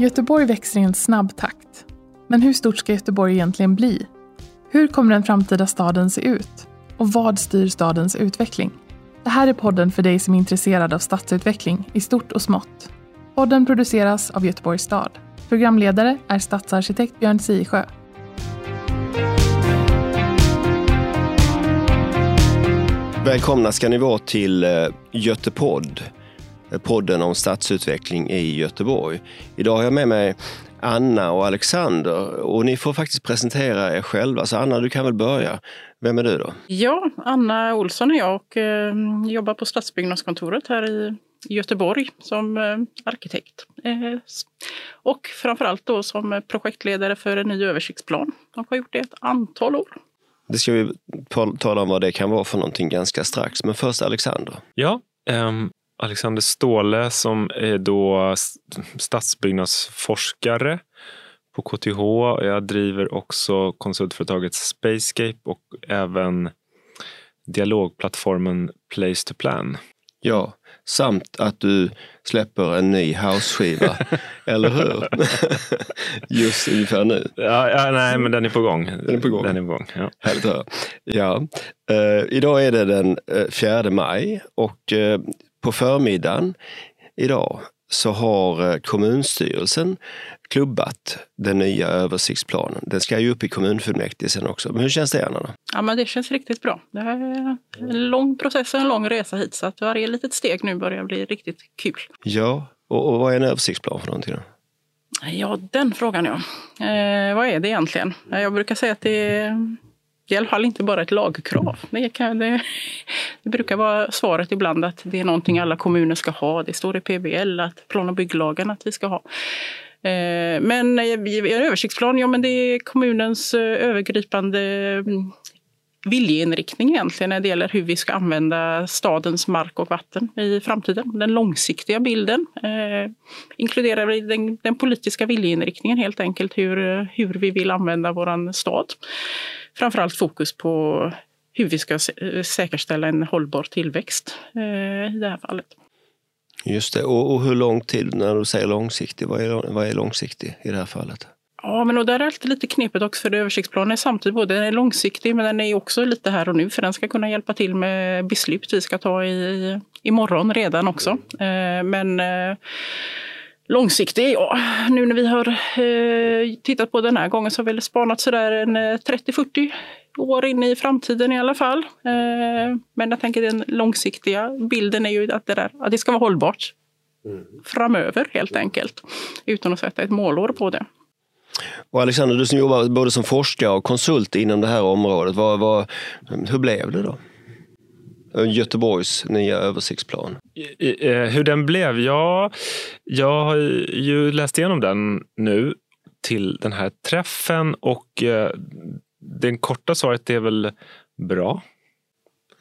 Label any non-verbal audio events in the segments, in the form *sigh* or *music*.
Göteborg växer i en snabb takt. Men hur stort ska Göteborg egentligen bli? Hur kommer den framtida staden se ut? Och vad styr stadens utveckling? Det här är podden för dig som är intresserad av stadsutveckling i stort och smått. Podden produceras av Göteborgs stad. Programledare är stadsarkitekt Björn Sisjö. Välkomna ska ni vara till eh, Götepodd, podden om stadsutveckling i Göteborg. Idag har jag med mig Anna och Alexander och ni får faktiskt presentera er själva. Så Anna, du kan väl börja. Vem är du då? Ja, Anna Olsson är jag och eh, jobbar på Stadsbyggnadskontoret här i Göteborg som eh, arkitekt. Eh, och framförallt då som projektledare för en ny översiktsplan. Jag har gjort det ett antal år. Det ska vi tala om vad det kan vara för någonting ganska strax. Men först Alexander. Ja, um, Alexander Ståhle som är då stadsbyggnadsforskare på KTH. Jag driver också konsultföretaget Spacescape och även dialogplattformen Place to Plan. Ja, samt att du släpper en ny house-skiva, *laughs* eller hur? Just ungefär nu. Ja, ja, nej, men den är på gång. Den är på gång. Den är på gång ja. Härligt att höra. Ja. Uh, idag är det den 4 uh, maj och uh, på förmiddagen idag så har kommunstyrelsen klubbat den nya översiktsplanen. Den ska ju upp i kommunfullmäktige sen också. Men hur känns det Anna? Ja, men det känns riktigt bra. Det är en lång process och en lång resa hit så att varje litet steg nu börjar bli riktigt kul. Ja, och, och vad är en översiktsplan för någonting? Då? Ja, den frågan ja. Eh, vad är det egentligen? Jag brukar säga att det är i alla fall inte bara ett lagkrav. Det, kan, det, det, brukar vara svaret ibland att det är någonting alla kommuner ska ha. Det står i PBL, att plan och bygglagen att vi ska ha. Eh, men en översiktsplan, ja men det är kommunens eh, övergripande mm, viljeinriktning egentligen när det gäller hur vi ska använda stadens mark och vatten i framtiden. Den långsiktiga bilden eh, inkluderar den, den, politiska viljeinriktningen helt enkelt, hur, hur vi vill använda vår stad. Framförallt fokus på hur vi ska säkerställa en hållbar tillväxt eh, i det här fallet. Just det, och, och hur lång tid när du säger långsiktig, vad är, vad är långsiktig i det här fallet? Ja, men och där är det lite knepigt också för översiktsplanen är samtidigt både den är långsiktig men den är också lite här och nu för den ska kunna hjälpa till med beslut vi ska ta i, imorgon redan också. Eh, men eh, långsiktig, ja, nu när vi har eh, tittat på den här gången så har vi spanat sådär en 30-40 år in i framtiden i alla fall. Eh, men jag tänker den långsiktiga bilden är ju att det, där, att det ska vara hållbart mm. framöver helt enkelt. Utan att sätta ett målår på det. Och Alexander, du som jobbar både som forskare och konsult inom det här området, vad, vad, hur blev det då? Göteborgs nya översiktsplan? Eh, hur den blev? Ja, jag har ju läst igenom den nu till den här träffen och eh, det korta svaret är väl bra.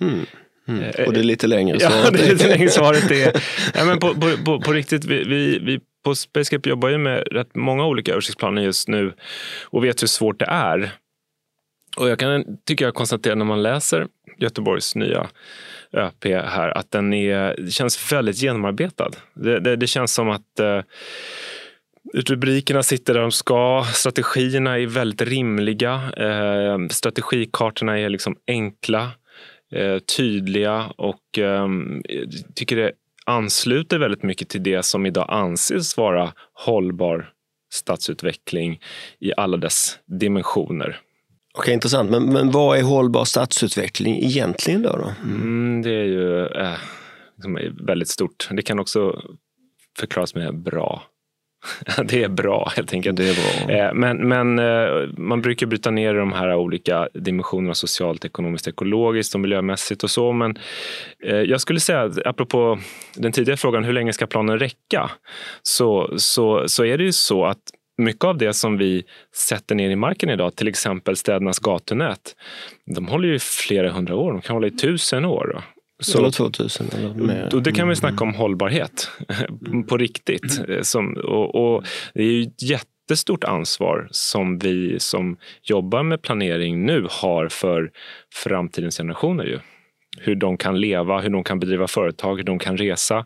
Mm. Mm. Eh, och det är lite längre *laughs* svaret? Ja, det är lite längre svaret. Är, ja, men på, på, på, på riktigt, vi, vi, vi på Spacescape jobbar ju med rätt många olika översiktsplaner just nu och vet hur svårt det är. Och jag kan tycker jag konstatera när man läser Göteborgs nya ÖP här att den är, känns väldigt genomarbetad. Det, det, det känns som att eh, Rubrikerna sitter där de ska. Strategierna är väldigt rimliga. Eh, strategikartorna är liksom enkla, eh, tydliga och eh, tycker det ansluter väldigt mycket till det som idag anses vara hållbar stadsutveckling i alla dess dimensioner. Okej, intressant. Men, men vad är hållbar stadsutveckling egentligen då? då? Mm, det är ju eh, liksom väldigt stort. Det kan också förklaras med bra *laughs* det är bra helt enkelt. Det är bra. Eh, men, men eh, man brukar bryta ner de här olika dimensionerna socialt, ekonomiskt, ekologiskt och miljömässigt och så. Men eh, jag skulle säga, apropå den tidigare frågan, hur länge ska planen räcka? Så, så, så är det ju så att mycket av det som vi sätter ner i marken idag, till exempel städernas gatunät, de håller ju flera hundra år, de kan hålla i tusen år. Så, eller 2000 eller mer. Och det kan vi snacka om hållbarhet *laughs* på riktigt. Mm. Som, och, och, det är ju ett jättestort ansvar som vi som jobbar med planering nu har för framtidens generationer. Ju. Hur de kan leva, hur de kan bedriva företag, hur de kan resa.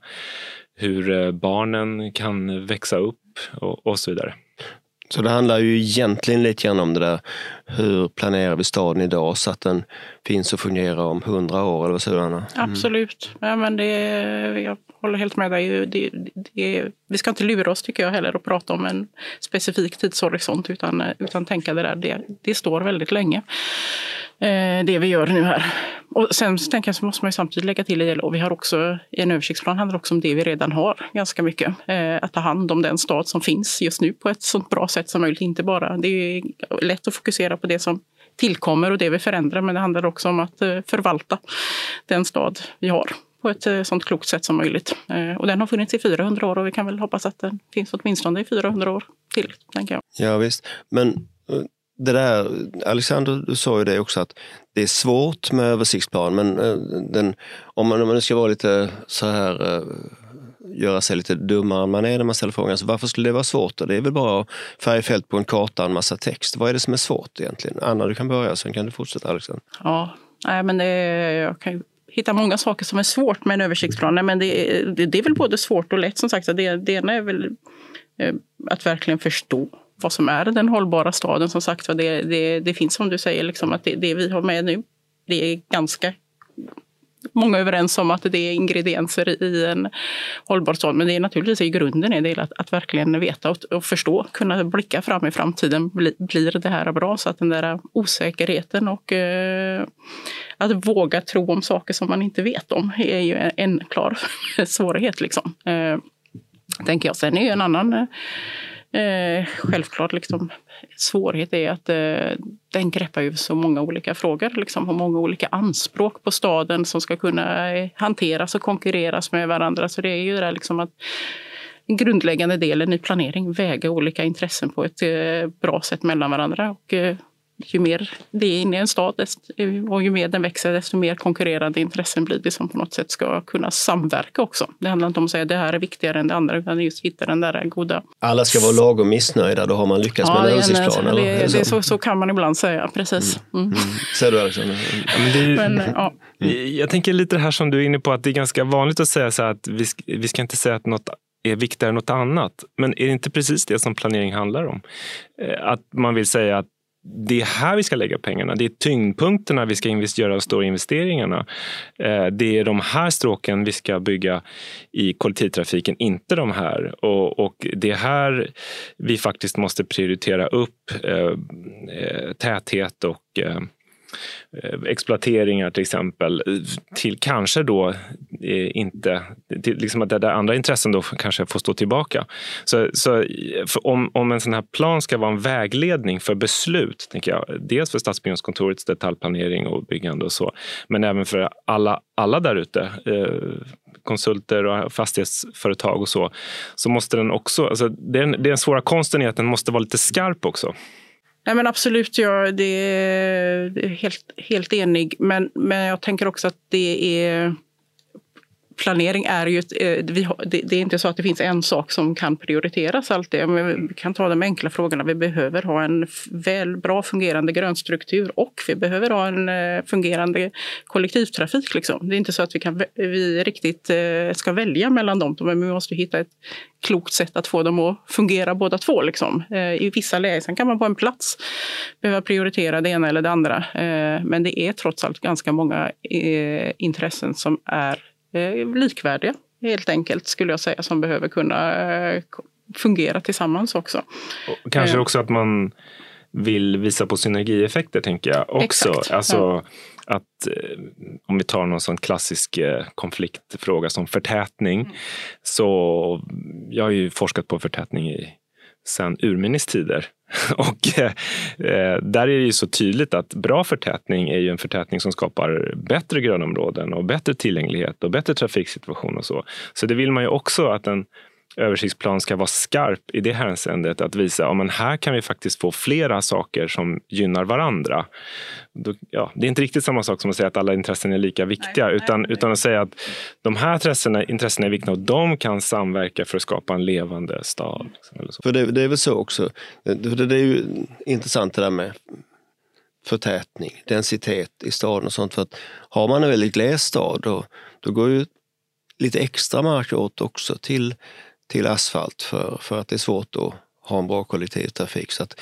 hur eh, barnen kan växa upp och, och så vidare. Så det handlar ju egentligen lite grann om det där, hur planerar vi staden idag så att den finns och fungerar om hundra år, eller vad? Mm. Absolut. Ja, men det, jag håller helt med dig. Det, det, vi ska inte lura oss tycker jag heller och prata om en specifik tidshorisont utan, utan tänka det där. Det, det står väldigt länge, eh, det vi gör nu här. Och sen så tänker jag så måste man ju samtidigt lägga till det, och vi har också i en översiktsplan handlar också om det vi redan har ganska mycket. Eh, att ta hand om den stad som finns just nu på ett så bra sätt som möjligt. Inte bara, det är lätt att fokusera på det som tillkommer och det vi förändrar, men det handlar också om att eh, förvalta den stad vi har på ett sådant sånt klokt sätt som möjligt. Eh, och den har funnits i 400 år och vi kan väl hoppas att den finns åtminstone i 400 år till, tänker jag. Ja visst, men det där, Alexander, du sa ju det också att det är svårt med översiktsplan, men den, om, man, om man ska vara lite så här göra sig lite dummare än man är när man ställer frågan. Så varför skulle det vara svårt? Det är väl bara färgfält på en karta och en massa text. Vad är det som är svårt egentligen? Anna, du kan börja, sen kan du fortsätta Alexander. Ja, nej, men det, jag kan hitta många saker som är svårt med en översiktsplan. Nej, men det, det, det, är väl både svårt och lätt som sagt. Det, det ena är väl eh, att verkligen förstå vad som är den hållbara staden. Som sagt det, det, det finns som du säger, liksom, att det, det vi har med nu, det är ganska många överens om att det är ingredienser i en hållbar stad. Men det är naturligtvis i grunden är det att, att verkligen veta och, och, förstå, kunna blicka fram i framtiden. Bli, blir det här bra? Så att den där osäkerheten och eh, att våga tro om saker som man inte vet om är ju en, en klar *laughs* svårighet. Liksom. Eh, tänker jag. Sen är ju en annan eh, eh självklart liksom, svårighet är att eh, den greppar ju så många olika frågor liksom, och många olika anspråk på staden som ska kunna eh, hanteras och konkurreras med varandra. Så det är ju det där liksom att den grundläggande delen i planering, väga olika intressen på ett eh, bra sätt mellan varandra. Och, eh, ju mer det är inne i en stad och ju mer den växer, desto mer konkurrerande intressen blir det som på något sätt ska kunna samverka också. Det handlar inte om att säga att det här är viktigare än det andra, utan just hitta den där goda... Alla ska vara lagom missnöjda, då har man lyckats ja, med en översiktsplan? Det, det, det, så, så kan man ibland säga, precis. Mm. Mm. Säger du Alexander? Mm. Men, ja. Jag tänker lite det här som du är inne på, att det är ganska vanligt att säga så att vi ska, vi ska inte säga att något är viktigare än något annat. Men är det inte precis det som planering handlar om? Eh, att man vill säga att det är här vi ska lägga pengarna. Det är tyngdpunkterna vi ska göra de stora investeringarna. Eh, det är de här stråken vi ska bygga i kollektivtrafiken, inte de här. Och, och det är här vi faktiskt måste prioritera upp eh, eh täthet och Eh, Eh, exploateringar till exempel eh, till kanske då eh, inte, till, liksom att där andra intressen då kanske får stå tillbaka. Så, så om, om en sån här plan ska vara en vägledning för beslut, tänker jag, dels för Stadsbyggnadskontorets detaljplanering och byggande och så, men även för alla, alla där ute, eh, konsulter och fastighetsföretag och så, så måste den också, alltså, det är, den, den svåra konsten är att den måste vara lite skarp också. Nej, men absolut, jag det är helt, helt enig. Men, men jag tänker också att det är planering är ju eh, det är inte så att det finns en sak som kan prioriteras alltid. Vi kan ta de enkla frågorna. Vi behöver ha en väl, bra fungerande grönstruktur och vi behöver ha en eh, fungerande kollektivtrafik. Liksom. Det är inte så att vi, kan, vi riktigt eh, ska välja mellan dem, men vi måste hitta ett klokt sätt att få dem att fungera båda två. Liksom. I vissa lägen kan man på en plats behöva prioritera det ena eller det andra. Men det är trots allt ganska många intressen som är likvärdiga helt enkelt skulle jag säga som behöver kunna eh, fungera tillsammans också. Och kanske eh. också att man vill visa på synergieffekter tänker jag också. Exakt, alltså, ja. att om vi tar någon sån klassisk konfliktfråga som förtätning. Mm. Så jag har ju forskat på förtätning i sedan urminnes tider. *laughs* Och eh, där är det ju så tydligt att bra förtätning är ju en förtätning som skapar bättre grönområden och bättre tillgänglighet och bättre trafiksituation och så. Så det vill man ju också att en översiktsplan ska vara skarp i det hänseendet att visa att här kan vi faktiskt få flera saker som gynnar varandra. Då, ja, det är inte riktigt samma sak som att säga att alla intressen är lika viktiga nej, utan, nej, utan att säga att de här intressena, intressena är viktiga och de kan samverka för att skapa en levande stad. För det, det, är väl så också, det, det är ju intressant det där med förtätning, densitet i staden och sånt. För att har man en väldigt gles stad då, då går ju lite extra mark åt också till, till asfalt för, för att det är svårt att ha en bra kollektivtrafik. Så att,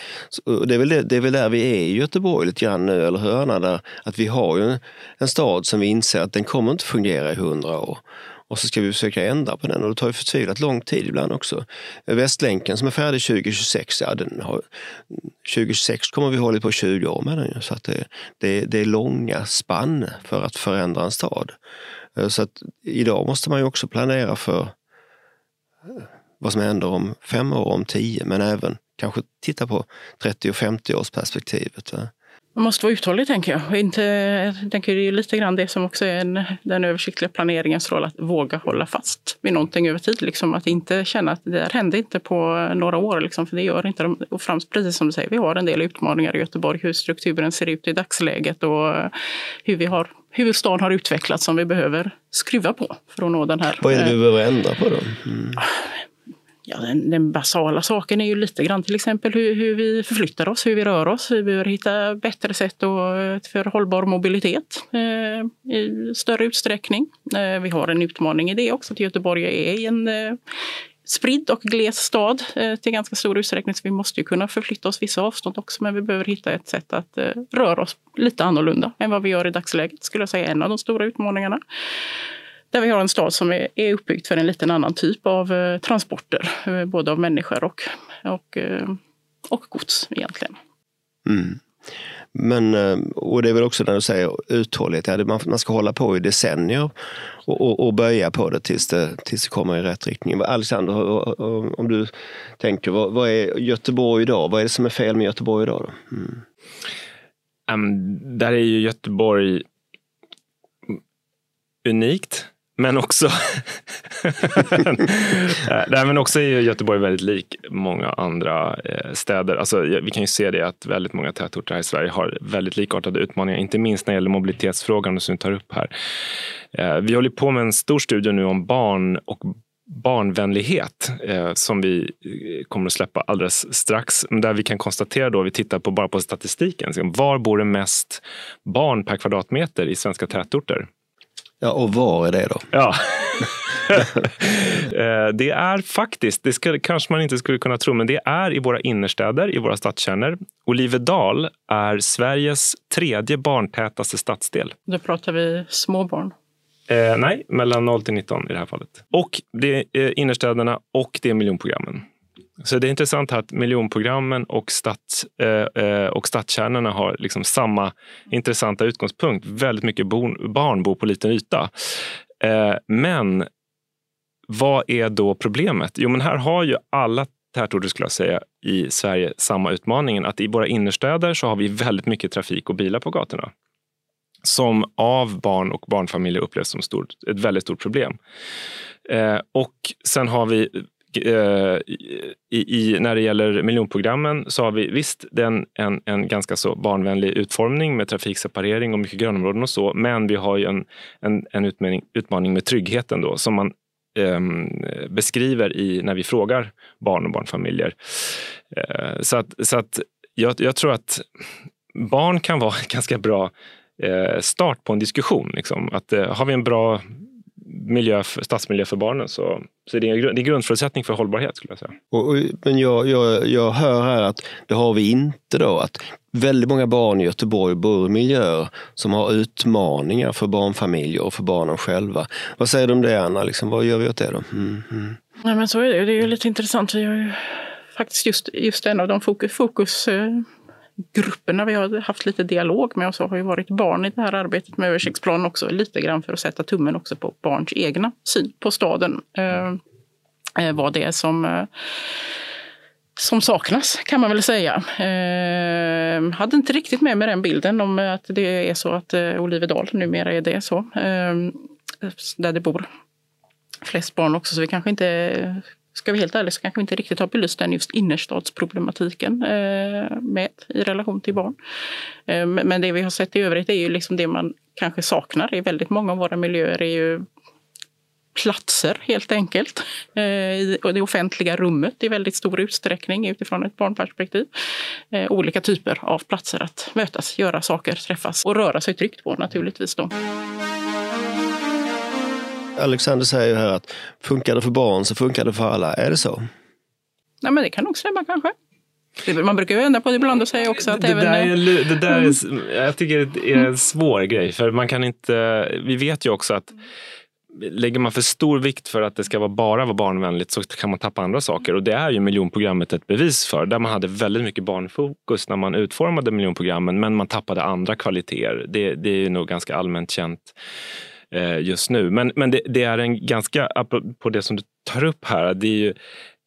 det, är väl det, det är väl där vi är i Göteborg lite grann nu, eller hur Anna? Där, att vi har ju en, en stad som vi inser att den kommer inte fungera i hundra år. Och så ska vi försöka ändra på den och det tar ju förtvivlat lång tid ibland också. Västlänken som är färdig 2026, ja, den har, 2026 kommer vi hålla på 20 år med den. Så att det, det, det är långa spann för att förändra en stad. Eh, så att idag måste man ju också planera för vad som händer om fem år, om tio, men även kanske titta på 30 och 50 års perspektivet. Va? Man måste vara uthållig, tänker jag. Inte, jag tänker det är lite grann det som också är en, den översiktliga planeringens roll, att våga hålla fast vid någonting över tid. Liksom, att inte känna att det där hände inte på några år, liksom, för det gör inte de. Och främst precis som du säger, vi har en del utmaningar i Göteborg, hur strukturen ser ut i dagsläget och hur vi har hur stan har utvecklats som vi behöver skruva på för att nå den här. Vad är det vi behöver ändra på då? Mm. Ja, den, den, basala saken är ju lite grann till exempel hur, hur, vi förflyttar oss, hur vi rör oss. Vi behöver hitta bättre sätt och, för hållbar mobilitet eh, i större utsträckning. Eh, vi har en utmaning i det också, att Göteborg är en eh, spridd och gles stad eh, till ganska stor utsträckning. Så vi måste ju kunna förflytta oss vissa avstånd också, men vi behöver hitta ett sätt att eh, röra oss lite annorlunda än vad vi gör i dagsläget, skulle jag säga en av de stora utmaningarna. Där vi har en stad som är, är uppbyggd för en liten annan typ av eh, transporter, eh, både av människor och, och, eh, och gods egentligen. Mm. Men, eh, och det är väl också när du säger uthållighet, ja, man, man ska hålla på i decennier och, och, och, böja på det tills, det tills det kommer i rätt riktning. Alexander, om du tänker, vad, vad, är Göteborg idag? Vad är det som är fel med Göteborg idag? Då? Mm. Um, där är ju Göteborg unikt. Men också, *laughs* Nej, men också är Göteborg väldigt lik många andra eh, städer. Alltså, vi kan ju se det att väldigt många tätorter här i Sverige har väldigt likartade utmaningar, inte minst när det gäller mobilitetsfrågan som vi tar upp här. Eh, vi håller på med en stor studie nu om barn och barnvänlighet eh, som vi eh, kommer att släppa alldeles strax. Där vi kan konstatera då, vi tittar på, bara på statistiken, var bor det mest barn per kvadratmeter i svenska tätorter? Ja, och var är det då? Ja. *laughs* Eh, det är faktiskt, det ska, kanske man inte skulle kunna tro, men det är i våra innerstäder, i våra stadskärnor. Olivedal är Sveriges tredje barntätaste stadsdel. Då pratar vi små barn? Eh, nej, mellan 0 till 19 i det här fallet. Och det är innerstäderna och det är miljonprogrammen. Så det är intressant att miljonprogrammen och, stads, eh, eh, och stadskärnorna har liksom samma intressanta utgångspunkt. Väldigt mycket bon, barn bor på liten yta. Eh, men vad är då problemet? Jo, men här har ju alla tätorter skulle jag säga i Sverige samma utmaningen att i våra innerstäder så har vi väldigt mycket trafik och bilar på gatorna som av barn och barnfamiljer upplevs som stort, ett väldigt stort problem. Eh, och sen har vi Eh, i, i, när det gäller miljonprogrammen så har vi visst den, en, en ganska så barnvänlig utformning med trafikseparering och mycket grönområden och så. Men vi har ju en, en, en utmaning, utmaning med tryggheten då som man eh, beskriver i, när vi frågar barn och barnfamiljer. Eh, så att, så att jag, jag, tror att barn kan vara en *laughs* ganska bra eh, start på en diskussion. Liksom. Att, eh, har vi en bra miljö, stadsmiljö för barnen så, så det är en grundförutsättning för hållbarhet. skulle jag säga. Och, och, men jag, jag, jag hör här att det har vi inte då. Att väldigt många barn i Göteborg bor i miljöer som har utmaningar för barnfamiljer och för barnen själva. Vad säger du om det Anna? Liksom, vad gör vi åt det då? Mm, mm. Nej, men så är det. Det är ju lite intressant. Vi har ju faktiskt just, just en av de fokus, fokus eh, grupperna vi har haft lite dialog med och så har ju varit barn i det här arbetet med översiktsplanen också lite grann för att sätta tummen också på barns egna syn på staden. Eh, eh, vad det är som eh, som saknas kan man väl säga. Eh, hade inte riktigt med mig den bilden om att det är så att eh, Olivedal numera är det så. Eh, där det bor flest barn också, så vi kanske inte ska vi helt ärligt så kanske vi inte riktigt har belyst den just innerstadsproblematiken eh, med i relation till barn. Eh, men det vi har sett i övrigt är ju liksom det man kanske saknar i väldigt många av våra miljöer är ju platser helt enkelt. Eh, I det offentliga rummet i väldigt stor utsträckning utifrån ett barnperspektiv. Eh, olika typer av platser att mötas, göra saker, träffas och röra sig tryggt på naturligtvis. Då. Alexander säger ju här att funkar det för barn så funkar det för alla. Är det så? Nej, men det kan nog stämma kanske. Man brukar ju vända på det ibland och säga också att det även... Där är, det där Mm. är, jag tycker det är en svår grej. För man kan inte, vi vet ju också att lägger man för stor vikt för att det ska vara bara vara barnvänligt så kan man tappa andra saker. Och det är ju miljonprogrammet ett bevis för. Där man hade väldigt mycket barnfokus när man utformade miljonprogrammen men man tappade andra kvaliteter. Det, det är ju nog ganska allmänt känt eh, just nu. Men, men det, det är en ganska, på det som du tar upp här, det är ju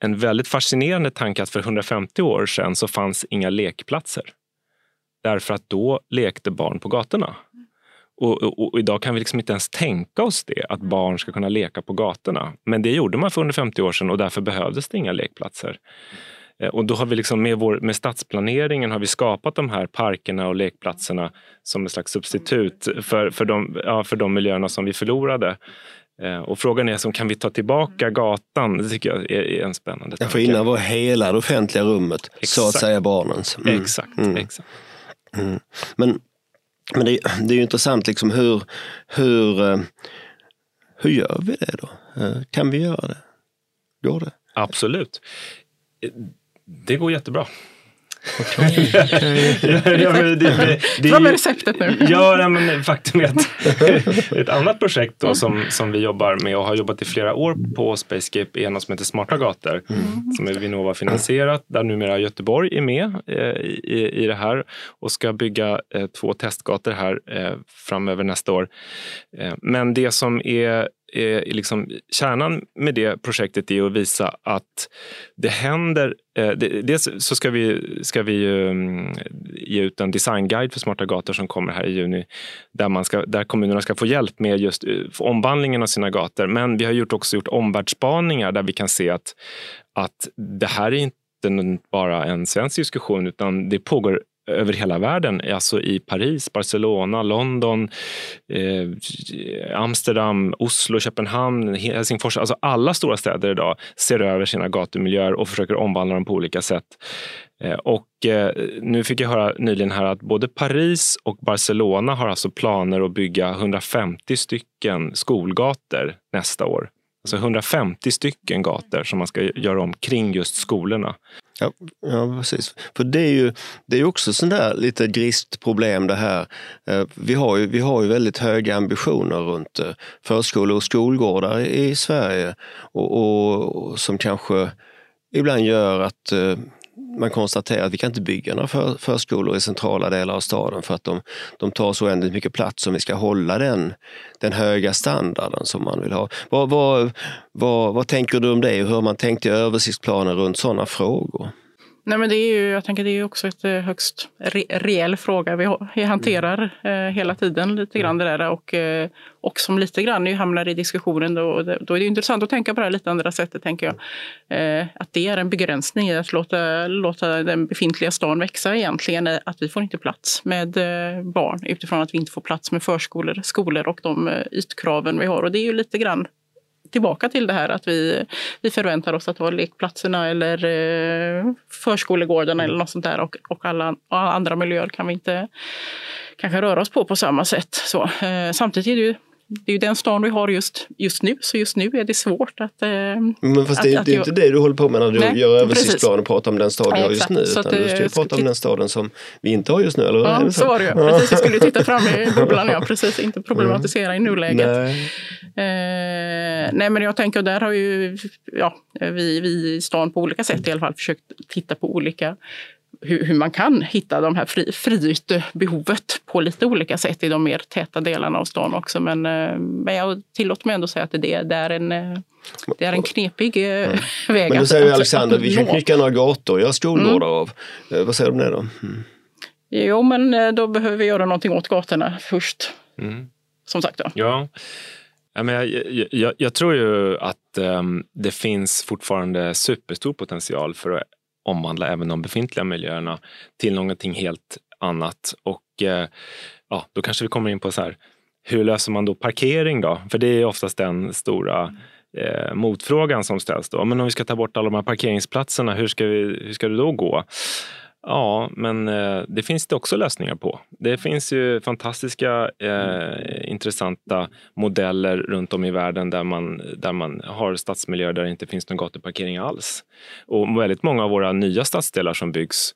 en väldigt fascinerande tanke att för 150 år sedan så fanns inga lekplatser. Därför att då lekte barn på gatorna. Och, och, och, idag kan vi liksom inte ens tänka oss det, att barn ska kunna leka på gatorna. Men det gjorde man för 150 år sedan och därför behövdes det inga lekplatser. Eh, Och då har vi liksom med, vår, med stadsplaneringen har vi skapat de här parkerna och lekplatserna som ett slags substitut för, för, de, ja, för de miljöerna som vi förlorade. Eh, Och frågan är, som, kan vi ta tillbaka gatan? Det tycker jag är, en spännande Ja, tanke. för innan var hela det offentliga rummet så att Exakt. säga barnens. Mm. Exakt, Mm. exakt. Men, men det, det är ju intressant liksom hur, hur, eh, hur gör vi det då? Kan vi göra det? Går det? Absolut. Det går jättebra. ja, men det, det, det, Fram med receptet nu. Ja, nej, men faktum är att *laughs* ett annat projekt då, som, som vi jobbar med och har jobbat i flera år på Spacescape är något som heter Smarta gator som är Vinnova finansierat där numera Göteborg är med eh, i, i det här och ska bygga eh, två testgator här eh, framöver nästa år. Eh, men det som är är liksom, kärnan med det projektet är att visa att det händer. Eh, det, dels så ska vi, ska vi ju, ge ut en designguide för smarta gator som kommer här i juni där, man ska, där kommunerna ska få hjälp med just eh, omvandlingen av sina gator. Men vi har gjort, också gjort omvärldsspaningar där vi kan se att, att det här är inte bara en svensk diskussion utan det pågår över hela världen, alltså i Paris, Barcelona, London, eh, Amsterdam, Oslo, Köpenhamn, Helsingfors. Alltså alla stora städer idag ser över sina gatumiljöer och försöker omvandla dem på olika sätt. Eh, och eh, nu fick jag höra nyligen här att både Paris och Barcelona har alltså planer att bygga 150 stycken skolgator nästa år. Alltså 150 stycken gator som man ska göra om kring just skolorna. Ja, ja, precis. För det är ju det är också sånt där lite grist problem det här. Eh, vi har ju, vi har ju väldigt höga ambitioner runt eh, förskolor och skolgårdar i Sverige och, och, och som kanske ibland gör att eh, man konstaterar att vi kan inte bygga några för, förskolor i centrala delar av staden för att de, de tar så oändligt mycket plats om vi ska hålla den, den höga standarden som man vill ha. Vad, vad, vad, vad tänker du om det hur har man tänkt i översiktsplanen runt sådana frågor? Nej, men det är ju, jag tänker det är också ett eh, högst re, reell fråga. Vi, hanterar mm. hanterar eh, hela tiden lite grann det där och, eh, och som lite grann hamnar i diskussionen då, då är det intressant att tänka på det här lite andra sättet tänker jag. Eh, att det är en begränsning i att låta, låta den befintliga stan växa egentligen. Eh, att vi får inte plats med eh, barn utifrån att vi inte får plats med förskolor, skolor och de ytkraven vi har. Och det är ju lite grann tillbaka till det här att vi, vi förväntar oss att ha lekplatserna eller eh, förskolegårdarna eller något sånt där och, och alla och andra miljöer kan vi inte kanske röra oss på på samma sätt. Så, eh, samtidigt är det ju det är ju den stan vi har just, just nu, så just nu är det svårt att... Eh, Men fast det, är- Att- det är att inte det du håller på med när du Nej, gör översiktsplan och pratar om den stad vi har just nu. Så Utan att, du ska ju eh, prata om den staden som vi inte har just nu, eller ja, det så var det ju. Precis, jag skulle ju titta fram i *laughs* bubblan, ja, precis. Inte problematisera i nuläget. Nej. Eh, nej, men jag tänker, där har ju ja, vi, vi i stan på olika sätt i alla fall försökt titta på olika hur, hur man kan hitta de här fri, friytebehovet på lite olika sätt i de mer täta delarna av stan också. Men, eh, men jag tillåter mig ändå säga att det, det, är, en, eh, det är en knepig eh, *laughs* väg Men då säger att- Alexander, att vi kan knycka några gator göra skolgårdar av. Eh, Vad säger du om det då? Mm. Jo, men då behöver vi göra någonting åt gatorna först. Mm. Som sagt. Då. Ja. Ja, men jag, jag- jag, jag tror ju att ehm, det finns fortfarande superstor potential för att omvandla även de befintliga miljöerna till någonting helt annat. Och eh, ja, då kanske vi kommer in på så här, hur löser man då parkering då? För det är oftast den stora eh, motfrågan som ställs då. Men om vi ska ta bort alla de här parkeringsplatserna, hur ska, vi, hur ska det då gå? Ja, men eh, det finns det också lösningar på. Det finns ju fantastiska eh, intressanta modeller runt om i världen där man, där man har stadsmiljöer där det inte finns någon gatuparkering alls. Och väldigt många av våra nya stadsdelar som byggs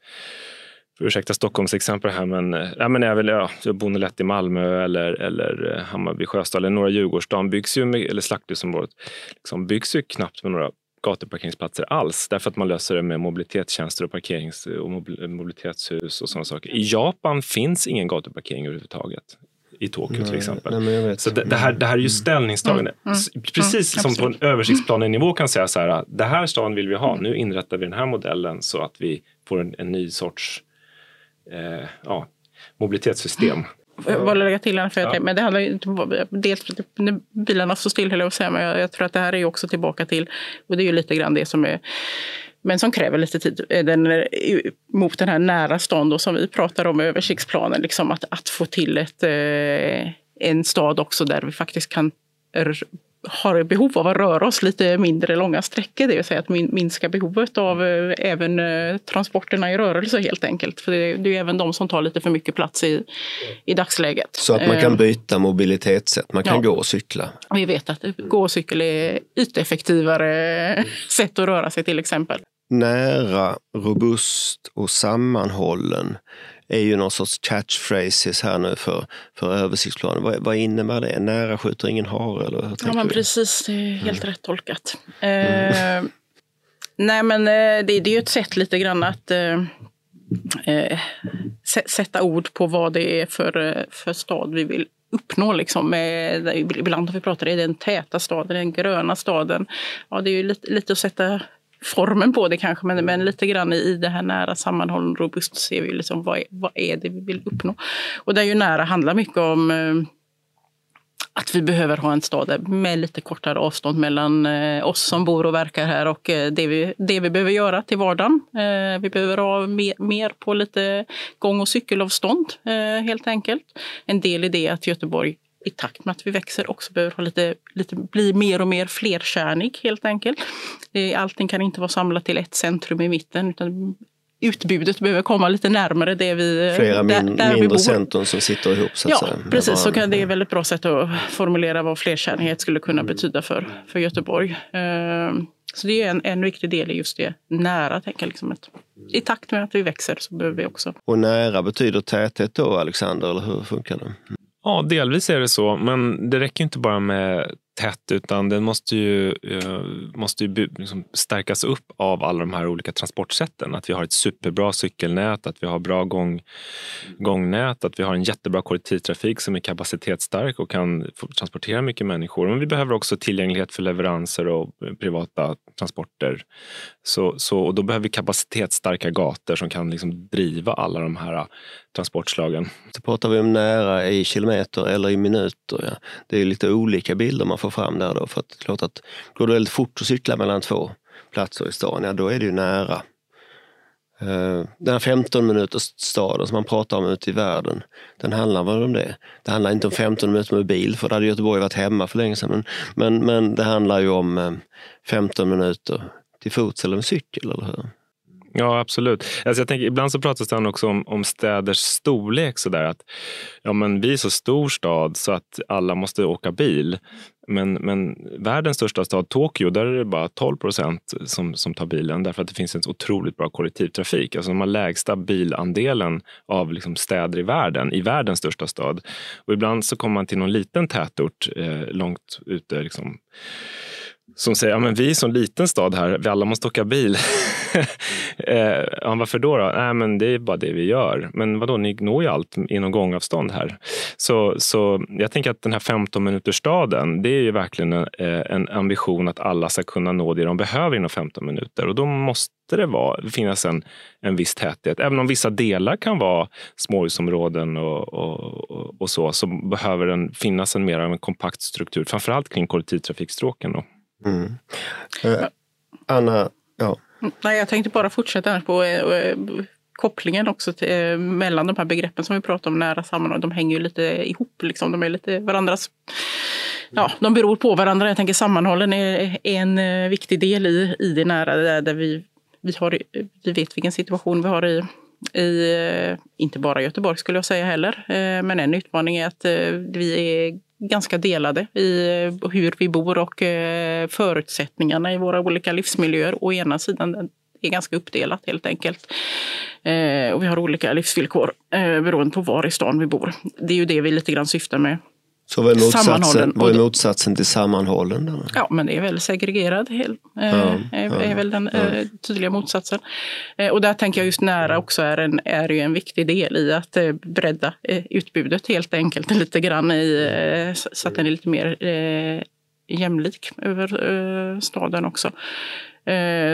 ursäkta Stockholms exempel här, men, eh, ja, men även ja, Bonnelätt i Malmö eller, eller eh, Hammarby sjöstad eller Norra Djurgårdsstaden byggs ju med, eller Slakthusområdet liksom byggs ju knappt med några gatuparkeringsplatser alls därför att man löser det med mobilitetstjänster och parkerings och mobilitetshus och sådana saker. I Japan finns ingen gatuparkering överhuvudtaget i Tokyo till exempel. Nej, så det, det, här, det här är ju ställningstagande. Mm. Mm. Precis mm. som på en översiktsplanenivå kan säga så här, det här stan vill vi ha, nu inrättar vi den här modellen så att vi får en, en ny sorts eh, ja, mobilitetssystem. Jag bara lägga till för ja. men det handlar ju dels för att bilarna står still, jag säga, men jag, jag, tror att det här är också tillbaka till, och det är ju lite grann det som är men som kräver lite tid den, mot den här nära stan då, som vi pratar om, översiktsplanen. Liksom att, att få till ett, eh, en stad också där vi faktiskt kan har behov av att röra oss lite mindre långa sträckor, det vill säga att minska behovet av eh, även eh, transporterna i rörelse helt enkelt. För det, är ju även de som tar lite för mycket plats i, i dagsläget. Så att man kan eh, byta mobilitetssätt, man kan ja. gå och cykla? Vi vet att gå och cykel är yteffektivare *laughs* sätt att röra sig till exempel. Nära, robust och sammanhållen är ju någon sorts catchphrases här nu för, för översiktsplanen. Vad, vad innebär det? Nära skjuter ingen hare? Eller ja, men precis. Det är helt mm. rätt tolkat. Mm. Eh, nej, men eh, det, det, är ju ett sätt lite grann att eh, eh sätta ord på vad det är för, eh, för stad vi vill uppnå. Liksom, ibland har vi pratat om den täta staden, den gröna staden. Ja, det är ju lite, lite att sätta formen på det kanske, men, men lite grann i det här nära sammanhållen robust ser vi liksom vad, är, vad är det vi vill uppnå. Och där ju nära handlar mycket om eh, att vi behöver ha en stad med lite kortare avstånd mellan eh, oss som bor och verkar här och eh, det vi, det vi behöver göra till vardagen. Vi behöver ha mer, mer på lite gång och cykelavstånd helt enkelt. En del i det är att Göteborg i takt med att vi växer också behöver ha lite, lite, bli mer och mer flerkärnig helt enkelt. Allting kan inte vara samlat till ett centrum i mitten utan utbudet behöver komma lite närmare det vi Flera min, där, där mindre centrum som sitter ihop. Så ja, säga. precis. Så kan, det är ett väldigt bra sätt att formulera vad flerkärnighet skulle kunna mm. betyda för, för Göteborg. Ehm, så det är en, en viktig del i just det nära. Tänka liksom att, I takt med att vi växer så behöver vi också. Och nära betyder täthet då, Alexander, eller hur funkar det? Ja, delvis är det så, men det räcker inte bara med tätt utan den måste ju, eh, måste ju liksom stärkas upp av alla de här olika transportsätten. Att vi har ett superbra cykelnät, att vi har bra gång, gångnät, att vi har en jättebra kollektivtrafik som är kapacitetsstark och kan transportera mycket människor. Men vi behöver också tillgänglighet för leveranser och eh, privata transporter. Så, så, och då behöver vi kapacitetsstarka gator som kan liksom driva alla de här eh, transportslagen. Så pratar vi om nära i kilometer eller i minuter. Ja. Det är lite olika bilder man får fram där då. För att, klart att går det väldigt fort att cykla mellan två platser i stan, ja då är det ju nära. Eh, den här 15 minuters staden som man pratar om ute i världen, den handlar väl om det. Det handlar inte om 15 minuter med bil, för då hade Göteborg varit hemma för länge sedan. Men, men, men det handlar ju om eh, 15 minuter till fots eller med cykel, eller hur? Ja, absolut. Alltså jag tänker, ibland så pratas det också om, om städers storlek. Så där, att, ja, men vi är så stor stad så att alla måste åka bil. Men, men världens största stad, Tokyo, där är det bara 12 procent som, som tar bilen därför att det finns en otroligt bra kollektivtrafik. Alltså de har lägsta bilandelen av liksom städer i världen, i världens största stad. Och ibland så kommer man till någon liten tätort eh, långt ute liksom, som säger att ja, vi är en så liten stad här, vi alla måste åka bil. *laughs* eh, ja, varför då? då? Nej, men det är bara det vi gör. Men vadå, ni når ju allt inom gångavstånd här. Så, så jag tänker att den här 15 minuters staden, det är ju verkligen en, eh, en, ambition att alla ska kunna nå det de behöver inom 15 minuter. Och då måste det vara, finnas en, en viss täthet. Även om vissa delar kan vara småhusområden och, och, och så, så behöver den finnas en mer en kompakt struktur. Framförallt kring kollektivtrafikstråken. Då. Mm. Uh, Anna, ja. Nej, jag tänkte bara fortsätta på uh, kopplingen också till, uh, mellan de här begreppen som vi pratar om, nära sammanhang. De hänger ju lite ihop, liksom. de är lite varandras Ja, de beror på varandra. Jag tänker sammanhållen är en viktig del i, i det nära, där, där vi, vi, har, vi vet vilken situation vi har i i, eh, inte bara Göteborg skulle jag säga heller, eh, men en utmaning är att eh, vi är ganska delade i eh, hur vi bor och eh, förutsättningarna i våra olika livsmiljöer. Å ena sidan är ganska uppdelat helt enkelt. Eh, och vi har olika livsvillkor beroende på var i stan vi bor. Det är ju det vi lite grann syftar med så vad är motsatsen, vad är motsatsen till sammanhållen? Då? Ja, men det är väl segregerad, eh, ja, är, är, väl den ja. eh, tydliga motsatsen. Eh, och där tänker jag just nära också är, en, är ju en viktig del i att bredda utbudet helt enkelt *laughs* lite grann i, så att den är lite mer jämlik över staden också.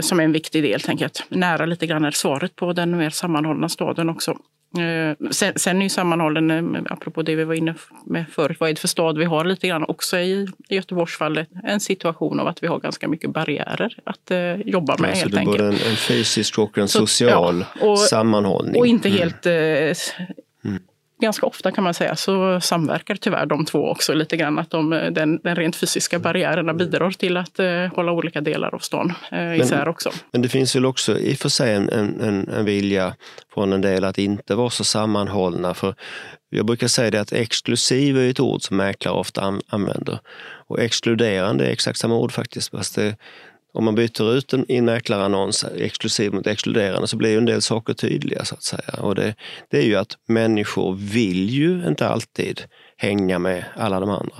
som är en viktig del, tänker jag. Nära lite grann är svaret på den mer sammanhållna staden också. Eh, sen, sen är ju sammanhållen, eh, apropå det vi var inne med förut, vad är det för stad vi har lite grann också i, Göteborgsfallet, en situation av att vi har ganska mycket barriärer att eh, jobba med. Alltså helt enkelt. Både en, en fysisk och en social Så, ja, och, sammanhållning. Och inte mm. helt eh, mm ganska ofta kan man säga så samverkar tyvärr de två också lite grann. Att de, den, den rent fysiska barriärerna bidrar till att eh, hålla olika delar av stan eh, isär men, också. Men det finns väl också i och för sig en, en, en vilja från en del att inte vara så sammanhållna. För jag brukar säga det att exklusiv är ett ord som mäklare ofta använder. Och exkluderande är exakt samma ord faktiskt. Fast det, om man byter ut en, en mäklarannons exklusiv mot exkluderande så blir ju en del saker tydliga så att säga. Och det, det är ju att människor vill ju inte alltid hänga med alla de andra.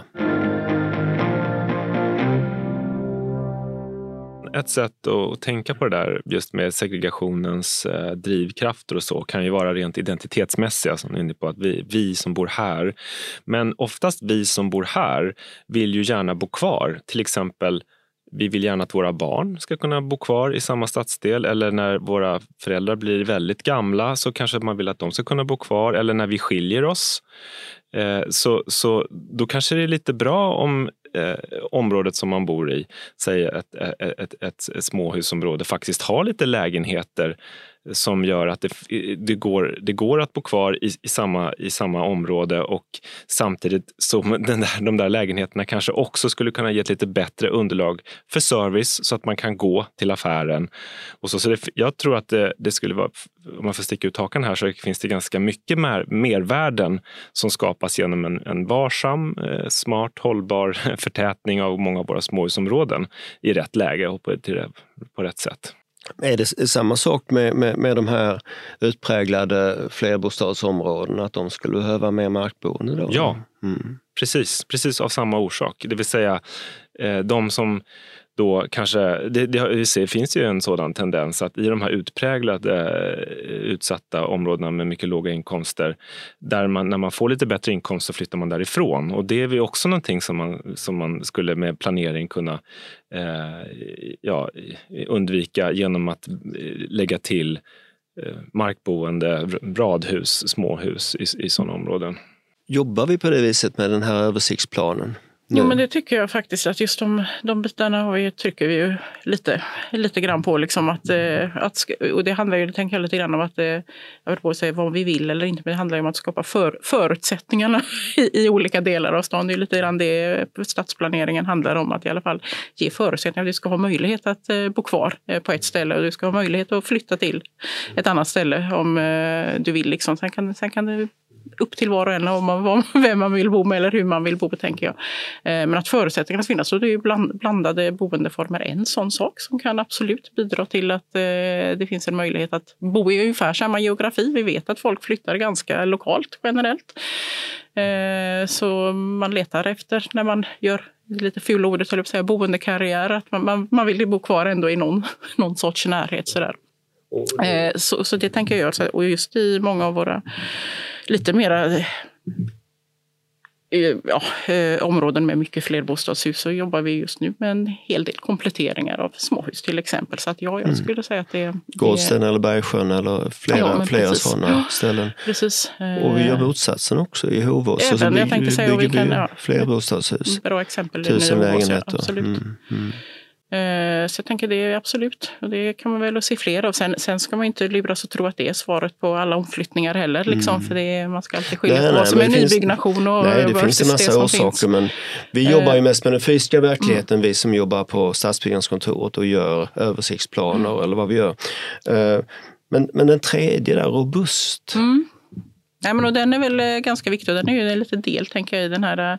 Ett sätt att tänka på det där just med segregationens eh, drivkrafter och så kan ju vara rent identitetsmässiga som är inne på att vi, vi som bor här. Men oftast vi som bor här vill ju gärna bo kvar. Till exempel vi vill gärna att våra barn ska kunna bo kvar i samma stadsdel eller när våra föräldrar blir väldigt gamla så kanske man vill att de ska kunna bo kvar eller när vi skiljer oss. Eh, så, så då kanske det är lite bra om eh, området som man bor i, säg ett, ett, ett, ett småhusområde, faktiskt har lite lägenheter som gör att det, det, går, det går att bo kvar i, i, samma, i samma område och samtidigt som *laughs* den där, de där lägenheterna kanske också skulle kunna ge ett lite bättre underlag för service så att man kan gå till affären. Och så, så det, jag tror att det, det, skulle vara, om man får sticka ut hakan här, så finns det ganska mycket mer, mervärden som skapas genom en, en varsam, eh, smart, hållbar *laughs* förtätning av många av våra småhusområden i rätt läge och på, till, på rätt sätt. Är det samma sak med, med, med de här utpräglade flerbostadsområdena, att de skulle behöva mer markboende? Då? Ja, mm. precis, precis av samma orsak. Det vill säga eh, de som då kanske, det, det, finns ju en sådan tendens att i de här utpräglade eh, utsatta områdena med mycket låga inkomster, där man, när man får lite bättre inkomst så flyttar man därifrån. Och det är väl också någonting som man, som man skulle med planering kunna eh, ja, undvika genom att eh, lägga till eh, markboende, radhus, småhus i, i sådana områden. Jobbar vi på det viset med den här översiktsplanen? Jo, men det tycker jag faktiskt att just de, de bitarna har vi, trycker vi ju lite, lite grann på. Liksom att, eh, att, och det handlar ju, tänker jag, lite grann om att, eh, jag vill på att säga vad vi vill eller inte, men det handlar ju om att skapa för, förutsättningarna *laughs* i, i, olika delar av stan. Det är lite grann det stadsplaneringen handlar om, att i alla fall ge förutsättningar. Du ska ha möjlighet att eh, bo kvar på ett ställe och du ska ha möjlighet att flytta till ett annat ställe om du vill. Liksom. Sen, kan, sen kan det upp till var och en om man, *laughs* vem man vill bo med eller hur man vill bo, tänker jag. Eh, men att förutsättningarna finnas, så det är bland, blandade boendeformer en sån sak som kan absolut bidra till att eh, det finns en möjlighet att bo i ungefär samma geografi. Vi vet att folk flyttar ganska lokalt generellt. Eh, så man letar efter, när man gör lite fula ordet, jag säga, boendekarriär, att man, man, man vill bo kvar ändå i någon, *laughs* någon sorts närhet. Sådär. Så, så det tänker jag göra. Och just i många av våra lite mera eh, ja, eh, områden med mycket flerbostadshus så jobbar vi just nu med en hel del kompletteringar av småhus till exempel. Så att ja, jag mm. skulle säga att det, Gårdsten eller Bergsjön eller flera, ja, flera sådana ställen. Precis. Och vi gör motsatsen också i Hovås. Även, så bygger, jag tänkte säga, vi, bygger vi kan, ja, flerbostadshus. Bra exempel. Tusen lägenheter. Absolut. Mm, mm. Eh, så jag tänker det är absolut, och det kan man väl se fler av. Sen, sen ska man inte luras och tro att det är svaret på alla omflyttningar heller. Liksom, mm. För det man ska alltid skilja på vad som är nybyggnation och Nej, det finns en massa orsaker. Men vi jobbar ju eh, mest med den fysiska verkligheten, mm. vi som jobbar på Stadsbyggnadskontoret och gör översiktsplaner mm. eller vad vi gör. Eh, Men, men den tredje där, robust. Mm. Ja, men och den är väl ganska viktig. Den är ju en liten del, tänker jag, i den här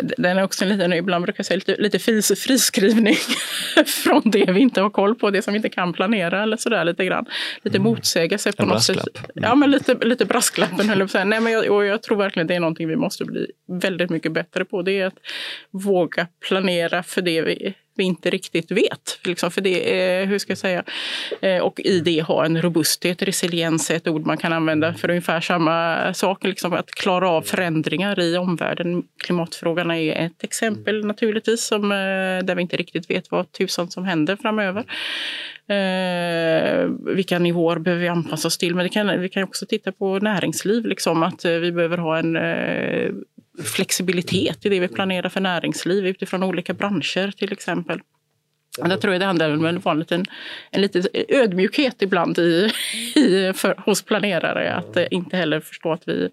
den är också en liten, ibland brukar jag säga lite, lite fris, friskrivning *laughs* från det vi inte har koll på, det som vi inte kan planera eller sådär lite grann. Lite mm. motsägelse på en något sätt. Mm. Ja, men lite, lite brasklappen höll jag på att säga. Nej, men jag, och jag tror verkligen det är någonting vi måste bli väldigt mycket bättre på. Det är att våga planera för det vi vi inte riktigt vet. Liksom, för det är, hur ska jag säga, eh, och i det ha en robusthet, resiliens är ett ord man kan använda för ungefär samma sak. Liksom, att klara av förändringar i omvärlden. Klimatfrågan är ett exempel naturligtvis, som, eh, där vi inte riktigt vet vad tusan som händer framöver. Eh, vilka nivåer behöver vi anpassa oss till? Men kan, vi kan också titta på näringsliv, liksom, att eh, vi behöver ha en eh, flexibilitet i det vi planerar för näringsliv utifrån olika branscher till exempel. Där tror jag det handlar om en, liten, en liten ödmjukhet ibland i, i, för, hos planerare. Att eh, inte heller förstå att vi,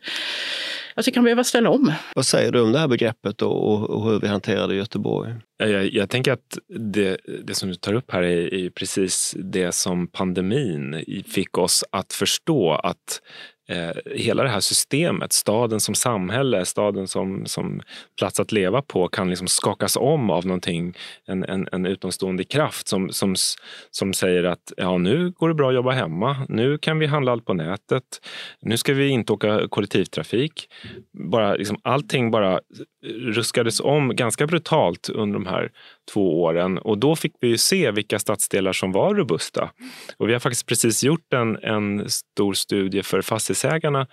vi kan behöva ställa om. Vad säger du om det här begreppet och, och hur vi hanterar det i Göteborg? Jag, jag tänker att det, det, som du tar upp här är, är precis det som pandemin fick oss att förstå att eh, hela det här systemet, staden som samhälle, staden som, som plats att leva på kan liksom skakas om av någonting, en, en, en utomstående kraft som, som, som säger att ja, nu går det bra att jobba hemma, nu kan vi handla allt på nätet, nu ska vi inte åka kollektivtrafik. Bara, liksom, allting bara ruskades om ganska brutalt under de här två åren och då fick vi se vilka stadsdelar som var robusta. Och vi har faktiskt precis gjort en, en stor studie för fastighetsägarna